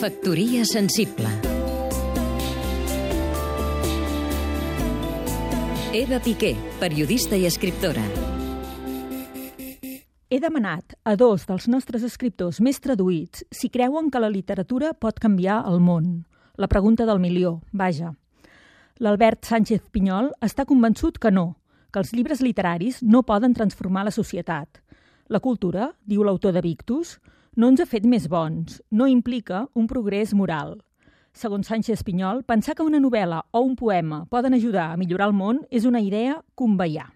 Factoria sensible Eva Piqué, periodista i escriptora. He demanat a dos dels nostres escriptors més traduïts si creuen que la literatura pot canviar el món. La pregunta del milió, vaja. L'Albert Sánchez Pinyol està convençut que no, que els llibres literaris no poden transformar la societat. La cultura, diu l'autor de Victus, no ens ha fet més bons, no implica un progrés moral. Segons Sánchez Pinyol, pensar que una novel·la o un poema poden ajudar a millorar el món és una idea conveiar.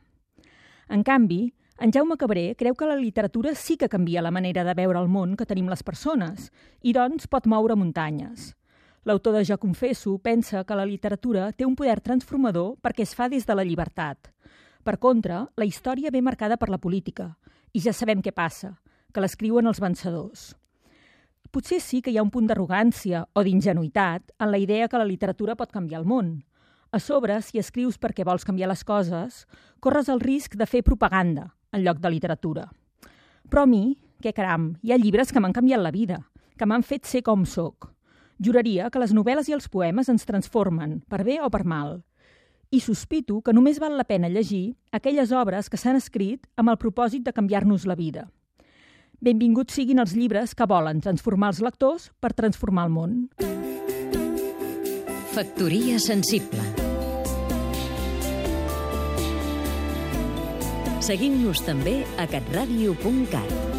En canvi, en Jaume Cabré creu que la literatura sí que canvia la manera de veure el món que tenim les persones i, doncs, pot moure muntanyes. L'autor de Jo confesso pensa que la literatura té un poder transformador perquè es fa des de la llibertat. Per contra, la història ve marcada per la política, i ja sabem què passa, que l'escriuen els vencedors. Potser sí que hi ha un punt d'arrogància o d'ingenuïtat en la idea que la literatura pot canviar el món. A sobre, si escrius perquè vols canviar les coses, corres el risc de fer propaganda en lloc de literatura. Però a mi, què caram, hi ha llibres que m'han canviat la vida, que m'han fet ser com sóc. Juraria que les novel·les i els poemes ens transformen, per bé o per mal. I sospito que només val la pena llegir aquelles obres que s'han escrit amb el propòsit de canviar-nos la vida. Benvinguts siguin els llibres que volen transformar els lectors per transformar el món. Factoria sensible Seguim-nos també a catradio.cat